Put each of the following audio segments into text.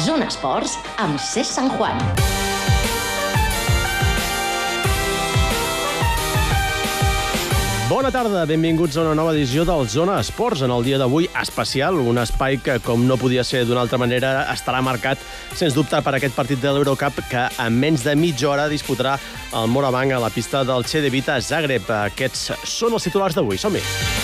Zona Esports amb Cés Sant Juan. Bona tarda, benvinguts a una nova edició del Zona Esports. En el dia d'avui, especial, un espai que, com no podia ser d'una altra manera, estarà marcat, sens dubte, per aquest partit de l'Eurocup que en menys de mitja hora disputarà el Morabanc a la pista del CD Vita Zagreb. Aquests són els titulars d'avui. Som-hi!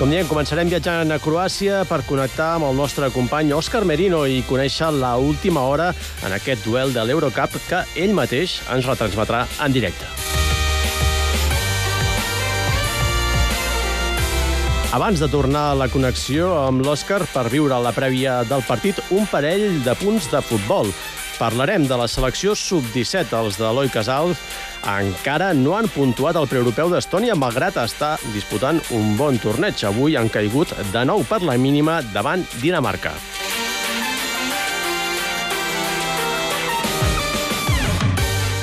Com diem, començarem viatjant a Croàcia per connectar amb el nostre company Òscar Merino i conèixer la última hora en aquest duel de l'Eurocup que ell mateix ens retransmetrà en directe. Abans de tornar a la connexió amb l'Òscar per viure la prèvia del partit, un parell de punts de futbol. Parlarem de la selecció sub-17. Els de Eloi Casal encara no han puntuat el preeuropeu d'Estònia, malgrat estar disputant un bon torneig. Avui han caigut de nou per la mínima davant Dinamarca.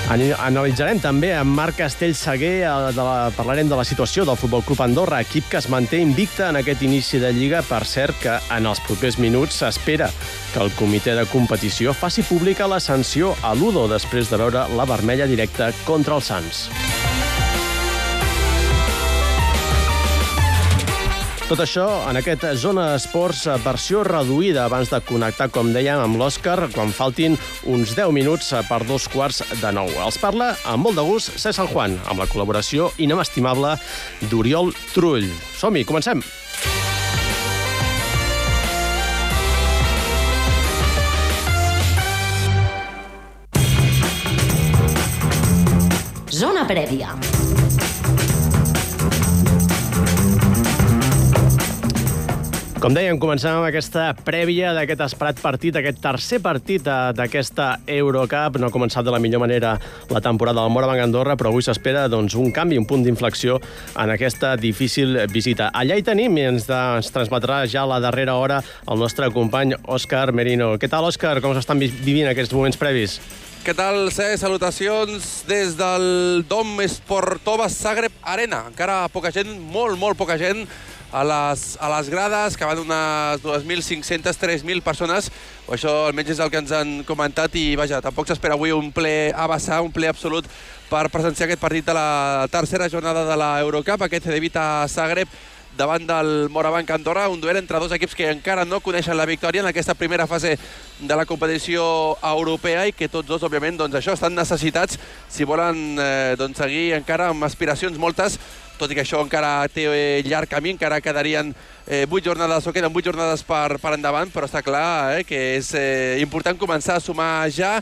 Analitzarem també amb Marc Castellsaguer, de la, parlarem de la situació del Futbol Club Andorra, equip que es manté invicta en aquest inici de Lliga. Per cert, que en els propers minuts s'espera que el comitè de competició faci pública la sanció a l'Udo després de veure la vermella directa contra els Sants. Tot això en aquest Zona Esports versió reduïda abans de connectar, com dèiem, amb l'Òscar, quan faltin uns 10 minuts per dos quarts de nou. Els parla amb molt de gust César Juan, amb la col·laboració inestimable d'Oriol Trull. Som-hi, comencem! Zona prèvia. Com dèiem, comencem amb aquesta prèvia d'aquest esperat partit, aquest tercer partit d'aquesta Eurocup. No ha començat de la millor manera la temporada del Morabanc Andorra, però avui s'espera doncs, un canvi, un punt d'inflexió en aquesta difícil visita. Allà hi tenim i ens, de, ens transmetrà ja a la darrera hora el nostre company Òscar Merino. Què tal, Òscar? Com s'estan vivint aquests moments previs? Què tal, Cé? Salutacions des del Dom Sportova Zagreb Arena. Encara poca gent, molt, molt poca gent, a les, a les grades, que van unes 2.500, 3.000 persones, o això almenys és el que ens han comentat, i vaja, tampoc s'espera avui un ple a vessar, un ple absolut per presenciar aquest partit de la tercera jornada de l'Eurocup, aquest Cedevita Zagreb, davant del Morabanc Andorra, un duel entre dos equips que encara no coneixen la victòria en aquesta primera fase de la competició europea i que tots dos, òbviament, doncs això, estan necessitats si volen eh, doncs, seguir encara amb aspiracions moltes tot i que això encara té eh, llarg camí, encara quedarien eh, 8 jornades o queden 8 jornades per, per endavant, però està clar eh, que és eh, important començar a sumar ja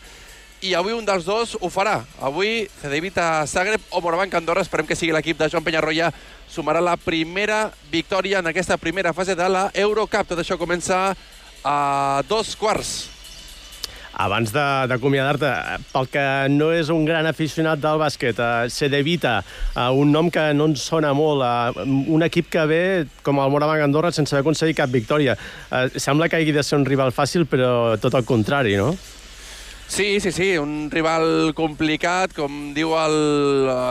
i avui un dels dos ho farà. Avui Cedevita Zagreb o Morabanc Andorra, esperem que sigui l'equip de Joan Penyarroia, sumarà la primera victòria en aquesta primera fase de la Eurocup. Tot això comença a dos quarts abans d'acomiadar-te, pel que no és un gran aficionat del bàsquet, uh, Cedevita, uh, un nom que no ens sona molt, uh, un equip que ve com el Morabanc Andorra sense haver aconseguit cap victòria. Uh, sembla que hagi de ser un rival fàcil, però tot el contrari, no? Sí, sí, sí, un rival complicat, com diu, el,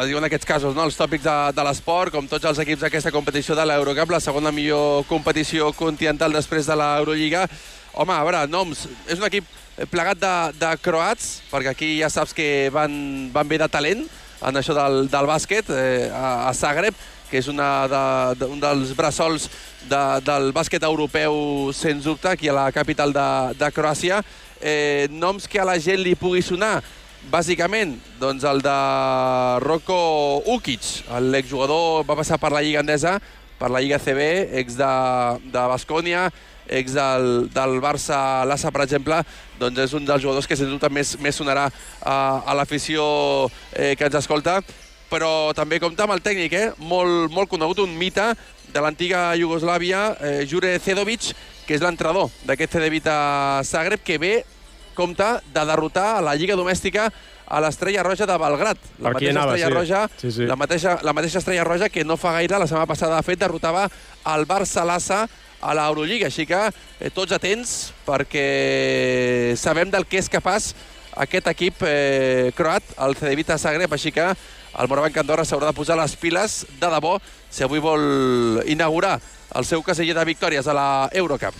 diu en aquests casos, no? els tòpics de, de l'esport, com tots els equips d'aquesta competició de l'Eurocup, la segona millor competició continental després de l'Eurolliga. Home, a veure, noms, és un equip plegat de, de croats, perquè aquí ja saps que van, van bé de talent en això del, del bàsquet, eh, a, a Zagreb, que és una de, de, un dels bressols de, del bàsquet europeu, sens dubte, aquí a la capital de, de Croàcia. Eh, noms que a la gent li pugui sonar, bàsicament, doncs el de Rocco Ukic, l'exjugador va passar per la Lliga Endesa, per la Lliga CB, ex de, de Bascònia, ex del, del Barça Lassa, per exemple, doncs és un dels jugadors que sens dubte més, més sonarà a, a l'afició eh, que ens escolta, però també compta amb el tècnic, eh? molt, molt conegut, un mite de l'antiga Iugoslàvia, eh, Jure Cedovic, que és l'entrenador d'aquest Cedevita Zagreb, que ve compta de derrotar a la Lliga Domèstica a l'Estrella Roja de Belgrat. La mateixa anava, Estrella sí. Roja, Sí, sí. La, mateixa, la mateixa Estrella Roja que no fa gaire, la setmana passada, de fet, derrotava el Barça Lassa a l'Eurolliga. Així que eh, tots atents perquè sabem del que és capaç aquest equip eh, croat, el Cedevita Zagreb. Així que el Morabanc Andorra s'haurà de posar les piles de debò si avui vol inaugurar el seu caseller de victòries a la Eurocup.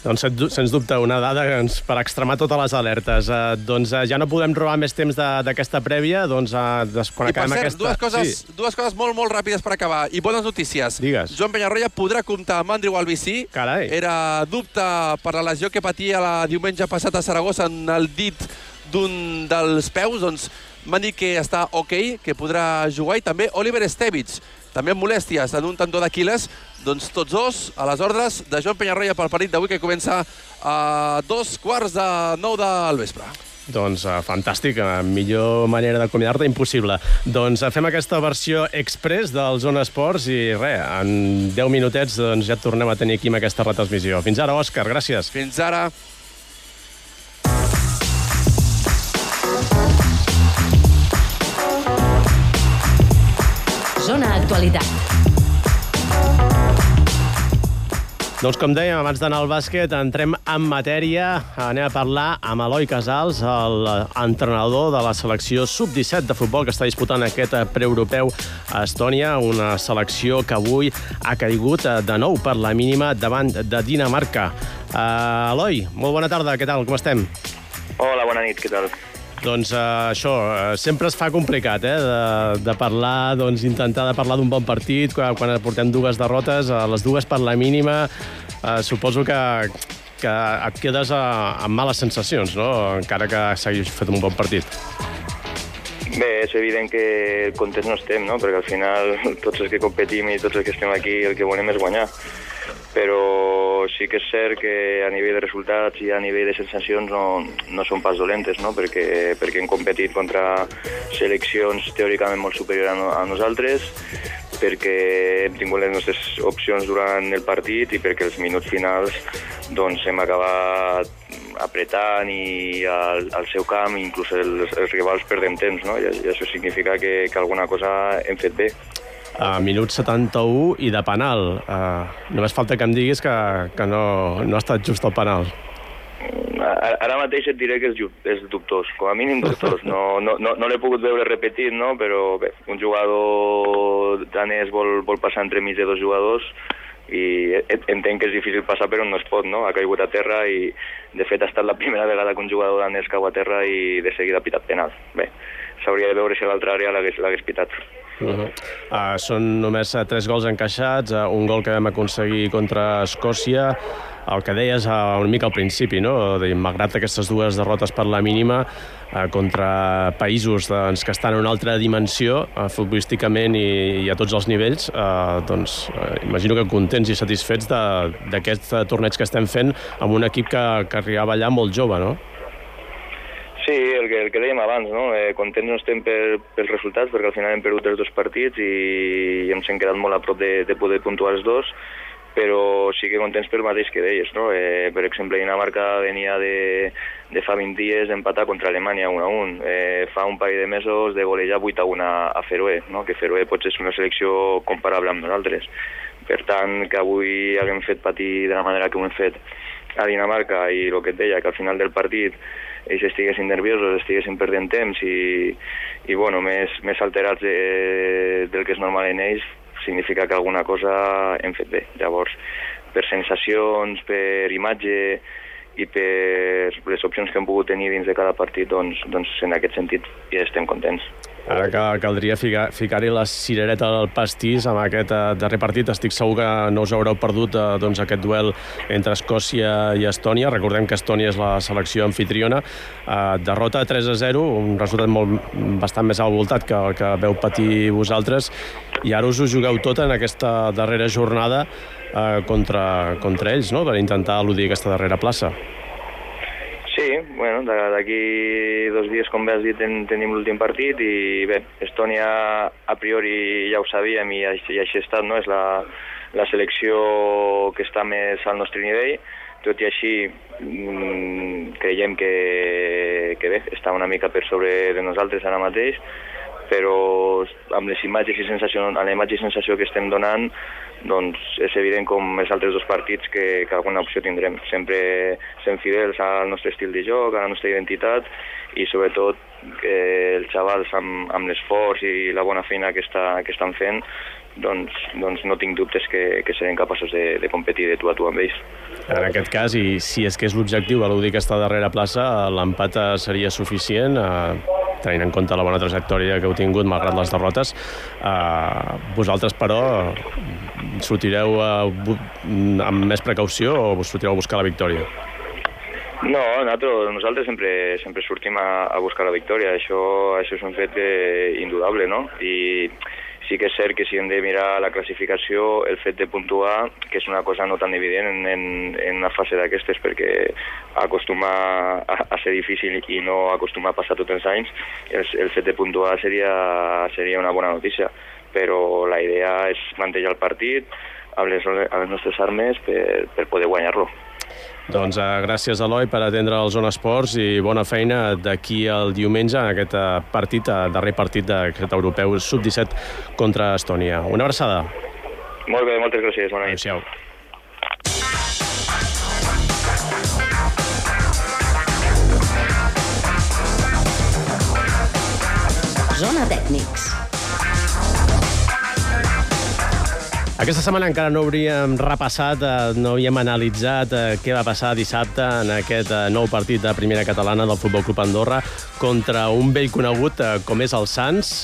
Doncs, sens dubte, una dada ens, per extremar totes les alertes. Uh, doncs uh, ja no podem robar més temps d'aquesta prèvia, doncs uh, des, quan I acabem cert, aquesta... dues coses, Sí. dues coses molt, molt ràpides per acabar. I bones notícies. Digues. Joan Penyarroia podrà comptar amb Andrew Albicí. Carai. Era dubte per la lesió que patia la diumenge passat a Saragossa en el dit d'un dels peus, doncs m'han dit que està ok, que podrà jugar, i també Oliver Estevich, també amb molèsties en un tendó d'Aquiles, doncs tots dos a les ordres de Joan Penyarroia pel partit d'avui que comença a dos quarts de nou del vespre. Doncs uh, fantàstic, uh, millor manera d'acomiadar-te impossible. Doncs uh, fem aquesta versió express del Zona Esports i res, en 10 minutets doncs, ja tornem a tenir aquí amb aquesta retransmissió. Fins ara, Òscar, gràcies. Fins ara. Zona Actualitat. Doncs com dèiem, abans d'anar al bàsquet, entrem en matèria. Anem a parlar amb Eloi Casals, l'entrenador de la selecció sub-17 de futbol que està disputant aquest preeuropeu a Estònia, una selecció que avui ha caigut eh, de nou per la mínima davant de Dinamarca. Uh, Eloi, molt bona tarda, què tal, com estem? Hola, bona nit, què tal? Doncs uh, això, uh, sempre es fa complicat, eh, de, de parlar, doncs intentar de parlar d'un bon partit, quan, quan portem dues derrotes, uh, les dues per la mínima, uh, suposo que, que et quedes amb males sensacions, no?, encara que s'hagi fet un bon partit. Bé, és evident que contents no estem, no? perquè al final tots els que competim i tots els que estem aquí el que volem és guanyar. Però sí que és cert que a nivell de resultats i a nivell de sensacions no, no són pas dolentes, no? perquè, perquè hem competit contra seleccions teòricament molt superiors a, a nosaltres, perquè hem tingut les nostres opcions durant el partit i perquè els minuts finals doncs, hem acabat apretant i al, al seu camp, inclús els, els rivals perdem temps, no? I, i això significa que, que alguna cosa hem fet bé. A minut 71 i de penal. Uh, només falta que em diguis que, que no, no ha estat just el penal. Ara ara mateix et diré que és, és dubtós, com a mínim dubtós. No, no, no, no l'he pogut veure repetit, no? però bé, un jugador danès vol, vol passar entremig de dos jugadors i e- entenc que és difícil passar per on no es pot, no? Ha caigut a terra i, de fet, ha estat la primera vegada que un jugador danès cau a terra i de seguida ha pitat penal. Bé, s'hauria de veure si l'altra àrea l'hagués pitat. Uh -huh. uh, són només uh, tres gols encaixats, uh, un gol que vam aconseguir contra Escòcia, el que deies uh, una mica al principi, no? De, malgrat aquestes dues derrotes per la mínima uh, contra països doncs, que estan en una altra dimensió uh, futbolísticament i, i a tots els nivells, uh, doncs uh, imagino que contents i satisfets d'aquest uh, torneig que estem fent amb un equip que, que arribava allà molt jove, no? Sí, el que, el que dèiem abans, no? Eh, contents no estem per, resultats, perquè al final hem perdut els dos partits i, i ens hem quedat molt a prop de, de poder puntuar els dos, però sí que contents pel mateix que deies, no? Eh, per exemple, Dinamarca venia de, de fa 20 dies d'empatar contra Alemanya 1 a 1. Eh, fa un parell de mesos de golejar 8 a 1 a, a Feroe, no? que Feroe potser és una selecció comparable amb nosaltres. Per tant, que avui haguem fet patir de la manera que ho hem fet a Dinamarca i el que et deia, que al final del partit ells estiguessin nerviosos, estiguessin perdent temps i, i bueno, més, més alterats de, del que és normal en ells, significa que alguna cosa hem fet bé. Llavors, per sensacions, per imatge i per les opcions que hem pogut tenir dins de cada partit, doncs, doncs en aquest sentit ja estem contents. Ara que caldria ficar- ficar-hi la cirereta al pastís amb aquest eh, darrer partit. Estic segur que no us haureu perdut eh, doncs, aquest duel entre Escòcia i Estònia. Recordem que Estònia és la selecció anfitriona. Eh, derrota 3 a 0, un resultat molt, bastant més al voltat que el que veu patir vosaltres. I ara us ho jugueu tot en aquesta darrera jornada contra, contra ells, no?, per intentar eludir aquesta darrera plaça. Bueno, d'aquí dos dies, com bé has dit, ten, tenim l'últim partit i bé, Estònia a priori ja ho sabíem i, i així ha estat, no? És la, la selecció que està més al nostre nivell, tot i així mm, creiem que, que bé, està una mica per sobre de nosaltres ara mateix, però amb les imatges i sensació, amb la imatge i sensació que estem donant, doncs és evident com els altres dos partits que, que alguna opció tindrem. Sempre sent fidels al nostre estil de joc, a la nostra identitat i sobretot que els xavals amb, amb l'esforç i la bona feina que, està, que estan fent doncs, doncs no tinc dubtes que, que serem capaços de, de competir de tu a tu amb ells. En aquest cas, i si és que és l'objectiu, l'Udi que està darrere plaça, l'empat seria suficient, eh, tenint en compte la bona trajectòria que heu tingut malgrat les derrotes. Eh, vosaltres, però, sortireu eh, amb més precaució o sortireu a buscar la victòria? No, nosaltres, nosaltres sempre, sempre sortim a, a buscar la victòria, això, això és un fet eh, indudable, no? I sí que és cert que si hem de mirar la classificació, el fet de puntuar, que és una cosa no tan evident en, en, en una fase d'aquestes perquè acostuma a, a ser difícil i no acostuma a passar tots els anys, el, el fet de puntuar seria, seria una bona notícia, però la idea és mantenir el partit amb les, amb les nostres armes per, per poder guanyar-lo. Doncs uh, gràcies, Eloi, per atendre el Zona Esports i bona feina d'aquí el diumenge en aquest uh, partit, uh, darrer partit d'aquest europeu sub-17 contra Estònia. Una abraçada. Molt bé, moltes gràcies. Bona nit. Adéu-siau. Zona Tècnics. Aquesta setmana encara no hauríem repassat, eh, no havíem analitzat eh, què va passar dissabte en aquest eh, nou partit de primera catalana del Futbol Club Andorra contra un vell conegut com és el Sants.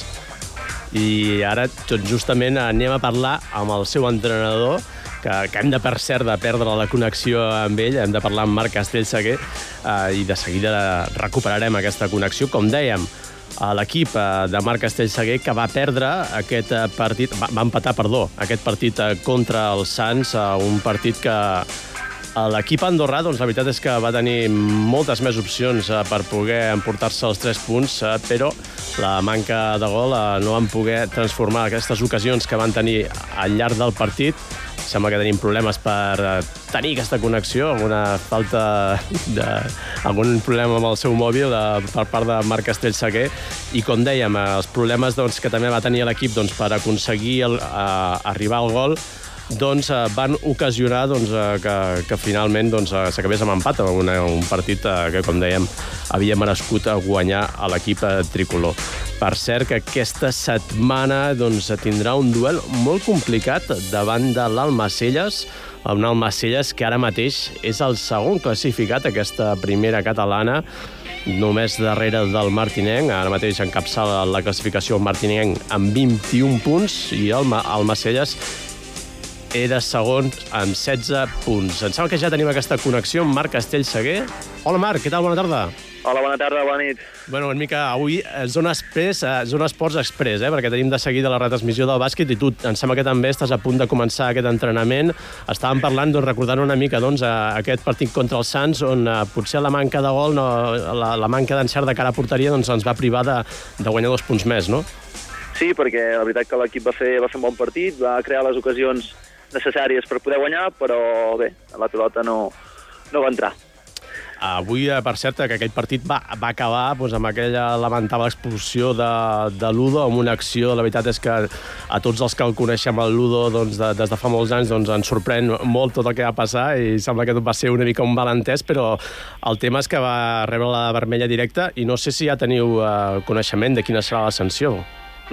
I ara, tot justament, anem a parlar amb el seu entrenador, que, que hem de, per cert, de perdre la connexió amb ell, hem de parlar amb Marc Castellseguer, eh, i de seguida recuperarem aquesta connexió. Com dèiem, a l'equip eh, de Marc Castellseguer que va perdre aquest eh, partit, va, va empatar, perdó, aquest partit eh, contra el Sants, un partit que l'equip andorrà, doncs la veritat és que va tenir moltes més opcions per poder emportar-se els tres punts, però la manca de gol no van poder transformar aquestes ocasions que van tenir al llarg del partit sembla que tenim problemes per eh, tenir aquesta connexió, alguna falta de... algun problema amb el seu mòbil de, per part de Marc Castellseguer i com dèiem, eh, els problemes doncs, que també va tenir l'equip doncs, per aconseguir el, uh, arribar al gol doncs eh, van ocasionar doncs, eh, que, que finalment doncs, eh, s'acabés amb empat, un, un partit eh, que, com dèiem, havia merescut guanyar a l'equip eh, tricolor. Per cert, que aquesta setmana doncs, tindrà un duel molt complicat davant de l'Almacelles, un Almacelles que ara mateix és el segon classificat aquesta primera catalana, només darrere del Martinenc. Ara mateix encapçala la classificació Martinenc amb 21 punts i el, el Macelles era segon amb 16 punts. Em sembla que ja tenim aquesta connexió amb Marc Castellseguer. Hola, Marc, què tal? Bona tarda. Hola, bona tarda, bona nit. Bueno, una mica avui eh, Zona Express, eh, Zona Esports Express, eh, perquè tenim de seguida la retransmissió del bàsquet i tu em sembla que també estàs a punt de començar aquest entrenament. Estàvem parlant, doncs, recordant una mica doncs, aquest partit contra els Sants, on eh, potser la manca de gol, no, la, la manca d'encert de cara a porteria doncs, ens va privar de, de guanyar dos punts més, no? Sí, perquè la veritat que l'equip va, fer, va fer un bon partit, va crear les ocasions necessàries per poder guanyar, però bé, la pilota no, no va entrar. Avui, eh, per cert, que aquell partit va, va acabar doncs, amb aquella lamentable expulsió de, de Ludo, amb una acció, la veritat és que a tots els que el coneixem el Ludo doncs, de, des de fa molts anys doncs, ens sorprèn molt tot el que va passar i sembla que tot va ser una mica un malentès, però el tema és que va rebre la vermella directa i no sé si ja teniu eh, coneixement de quina serà la sanció.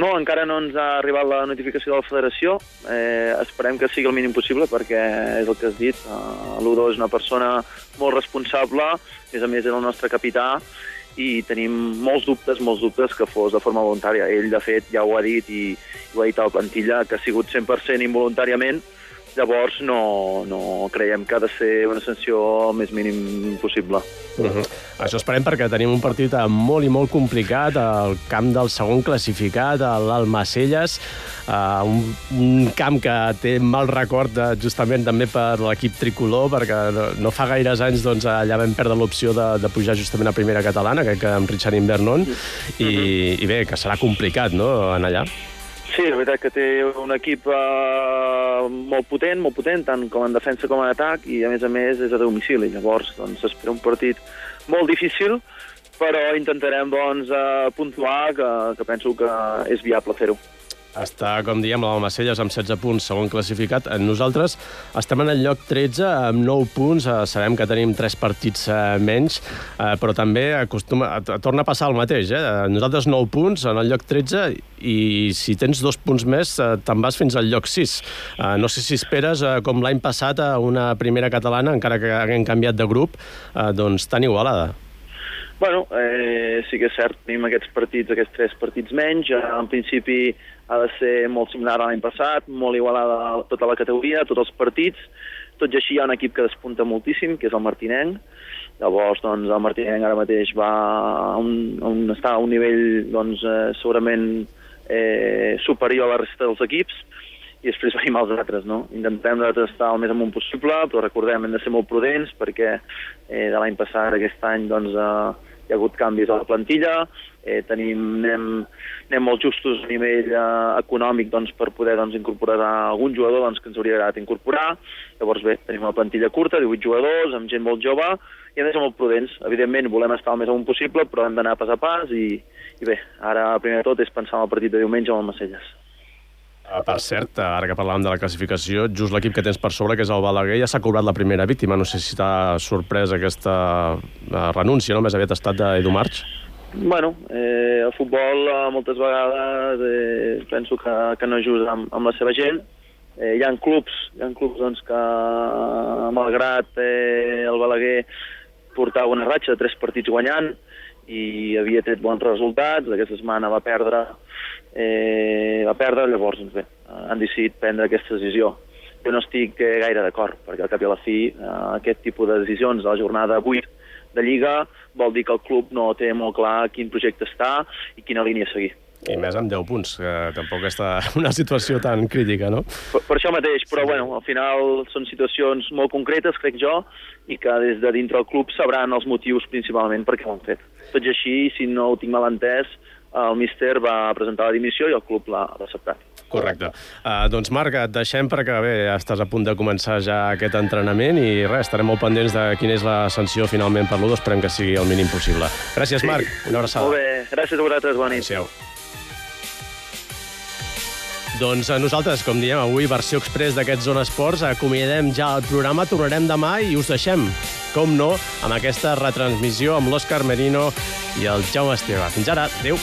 No, encara no ens ha arribat la notificació de la federació. Eh, esperem que sigui el mínim possible perquè és el que has dit. Uh, L'Udo és una persona molt responsable, a més a més és el nostre capità i tenim molts dubtes, molts dubtes que fos de forma voluntària. Ell, de fet, ja ho ha dit i, i ho ha dit a la plantilla, que ha sigut 100% involuntàriament, Llavors no, no creiem que ha de ser una sanció el més mínim possible. Uh -huh. Això esperem perquè tenim un partit molt i molt complicat al camp del segon classificat, l'Almacelles, uh, un, un camp que té mal record de, justament també per l'equip tricolor, perquè no, no fa gaires anys doncs, allà vam perdre l'opció de, de pujar justament a primera catalana, que, que amb Richard Invernon, uh -huh. i, i bé, que serà complicat no, en allà. Sí, la veritat que té un equip eh, molt potent, molt potent, tant com en defensa com en atac, i a més a més és a domicili. Llavors, doncs, s'espera un partit molt difícil, però intentarem doncs, eh, puntuar, que, que penso que és viable fer-ho. Està, com diem, l'Almacelles amb 16 punts, segon classificat. Eh, Nosaltres estem en el lloc 13 amb 9 punts. Eh, Sabem que tenim 3 partits eh, menys, però també acostuma, torna a passar el mateix. Eh? Nosaltres 9 punts en el lloc 13 i si tens dos punts més te'n vas fins al lloc 6. Eh, No sé si esperes, com l'any passat, a una primera catalana, encara que haguem canviat de grup, doncs tan igualada. Bueno, eh, sí que és cert, tenim aquests partits, aquests tres partits menys. Eh, en principi ha de ser molt similar a l'any passat, molt igualada a tota la categoria, tots els partits. Tot i així hi ha un equip que despunta moltíssim, que és el Martinenc. Llavors, doncs, el Martinenc ara mateix va a un, a un, està a un nivell doncs, eh, segurament eh, superior a la resta dels equips i després venim els altres, no? Intentem nosaltres estar el més amunt possible, però recordem, hem de ser molt prudents perquè eh, de l'any passat aquest any doncs, eh, hi ha hagut canvis a la plantilla, eh, tenim, anem, anem molt justos a nivell eh, econòmic doncs, per poder doncs, incorporar algun jugador doncs, que ens hauria agradat incorporar. Llavors, bé, tenim una plantilla curta, 18 jugadors, amb gent molt jove, i de ser molt prudents. Evidentment, volem estar el més amunt possible, però hem d'anar pas a pas i, i bé, ara primer de tot és pensar en el partit de diumenge amb el Macelles. Eh, Per cert, ara que parlàvem de la classificació, just l'equip que tens per sobre, que és el Balaguer, ja s'ha cobrat la primera víctima. No sé si t'ha sorprès aquesta eh, renúncia, no? Més aviat estat d'Edu March. Bueno, eh, el futbol eh, moltes vegades eh, penso que, que no just amb, amb la seva gent. Eh, hi ha clubs, hi ha clubs doncs, que, malgrat eh, el Balaguer portava una ratxa de tres partits guanyant i havia tret bons resultats, aquesta setmana va perdre, eh, va perdre, llavors doncs bé, han decidit prendre aquesta decisió. Jo no estic eh, gaire d'acord, perquè al cap i a la fi eh, aquest tipus de decisions a la jornada 8 de Lliga vol dir que el club no té molt clar quin projecte està i quina línia seguir. I més amb 10 punts, que tampoc està una situació tan crítica, no? Per, per això mateix, però bueno, al final són situacions molt concretes, crec jo, i que des de dintre del club sabran els motius principalment per què ho han fet. Tot i així, si no ho tinc mal entès, el míster va presentar la dimissió i el club l'ha acceptat. Correcte. Uh, doncs, Marc, et deixem perquè bé, estàs a punt de començar ja aquest entrenament i res, estarem molt pendents de quina és la sanció finalment per l'1, esperem que sigui el mínim possible. Gràcies, Marc. Una abraçada. Molt bé, gràcies a vosaltres, bona nit. Adéu. Doncs a nosaltres, com diem, avui versió express d'aquest Zona Esports, acomiadem ja el programa, tornarem demà i us deixem, com no, amb aquesta retransmissió amb l'Òscar Merino i el Jaume Esteve. Fins ara, adéu.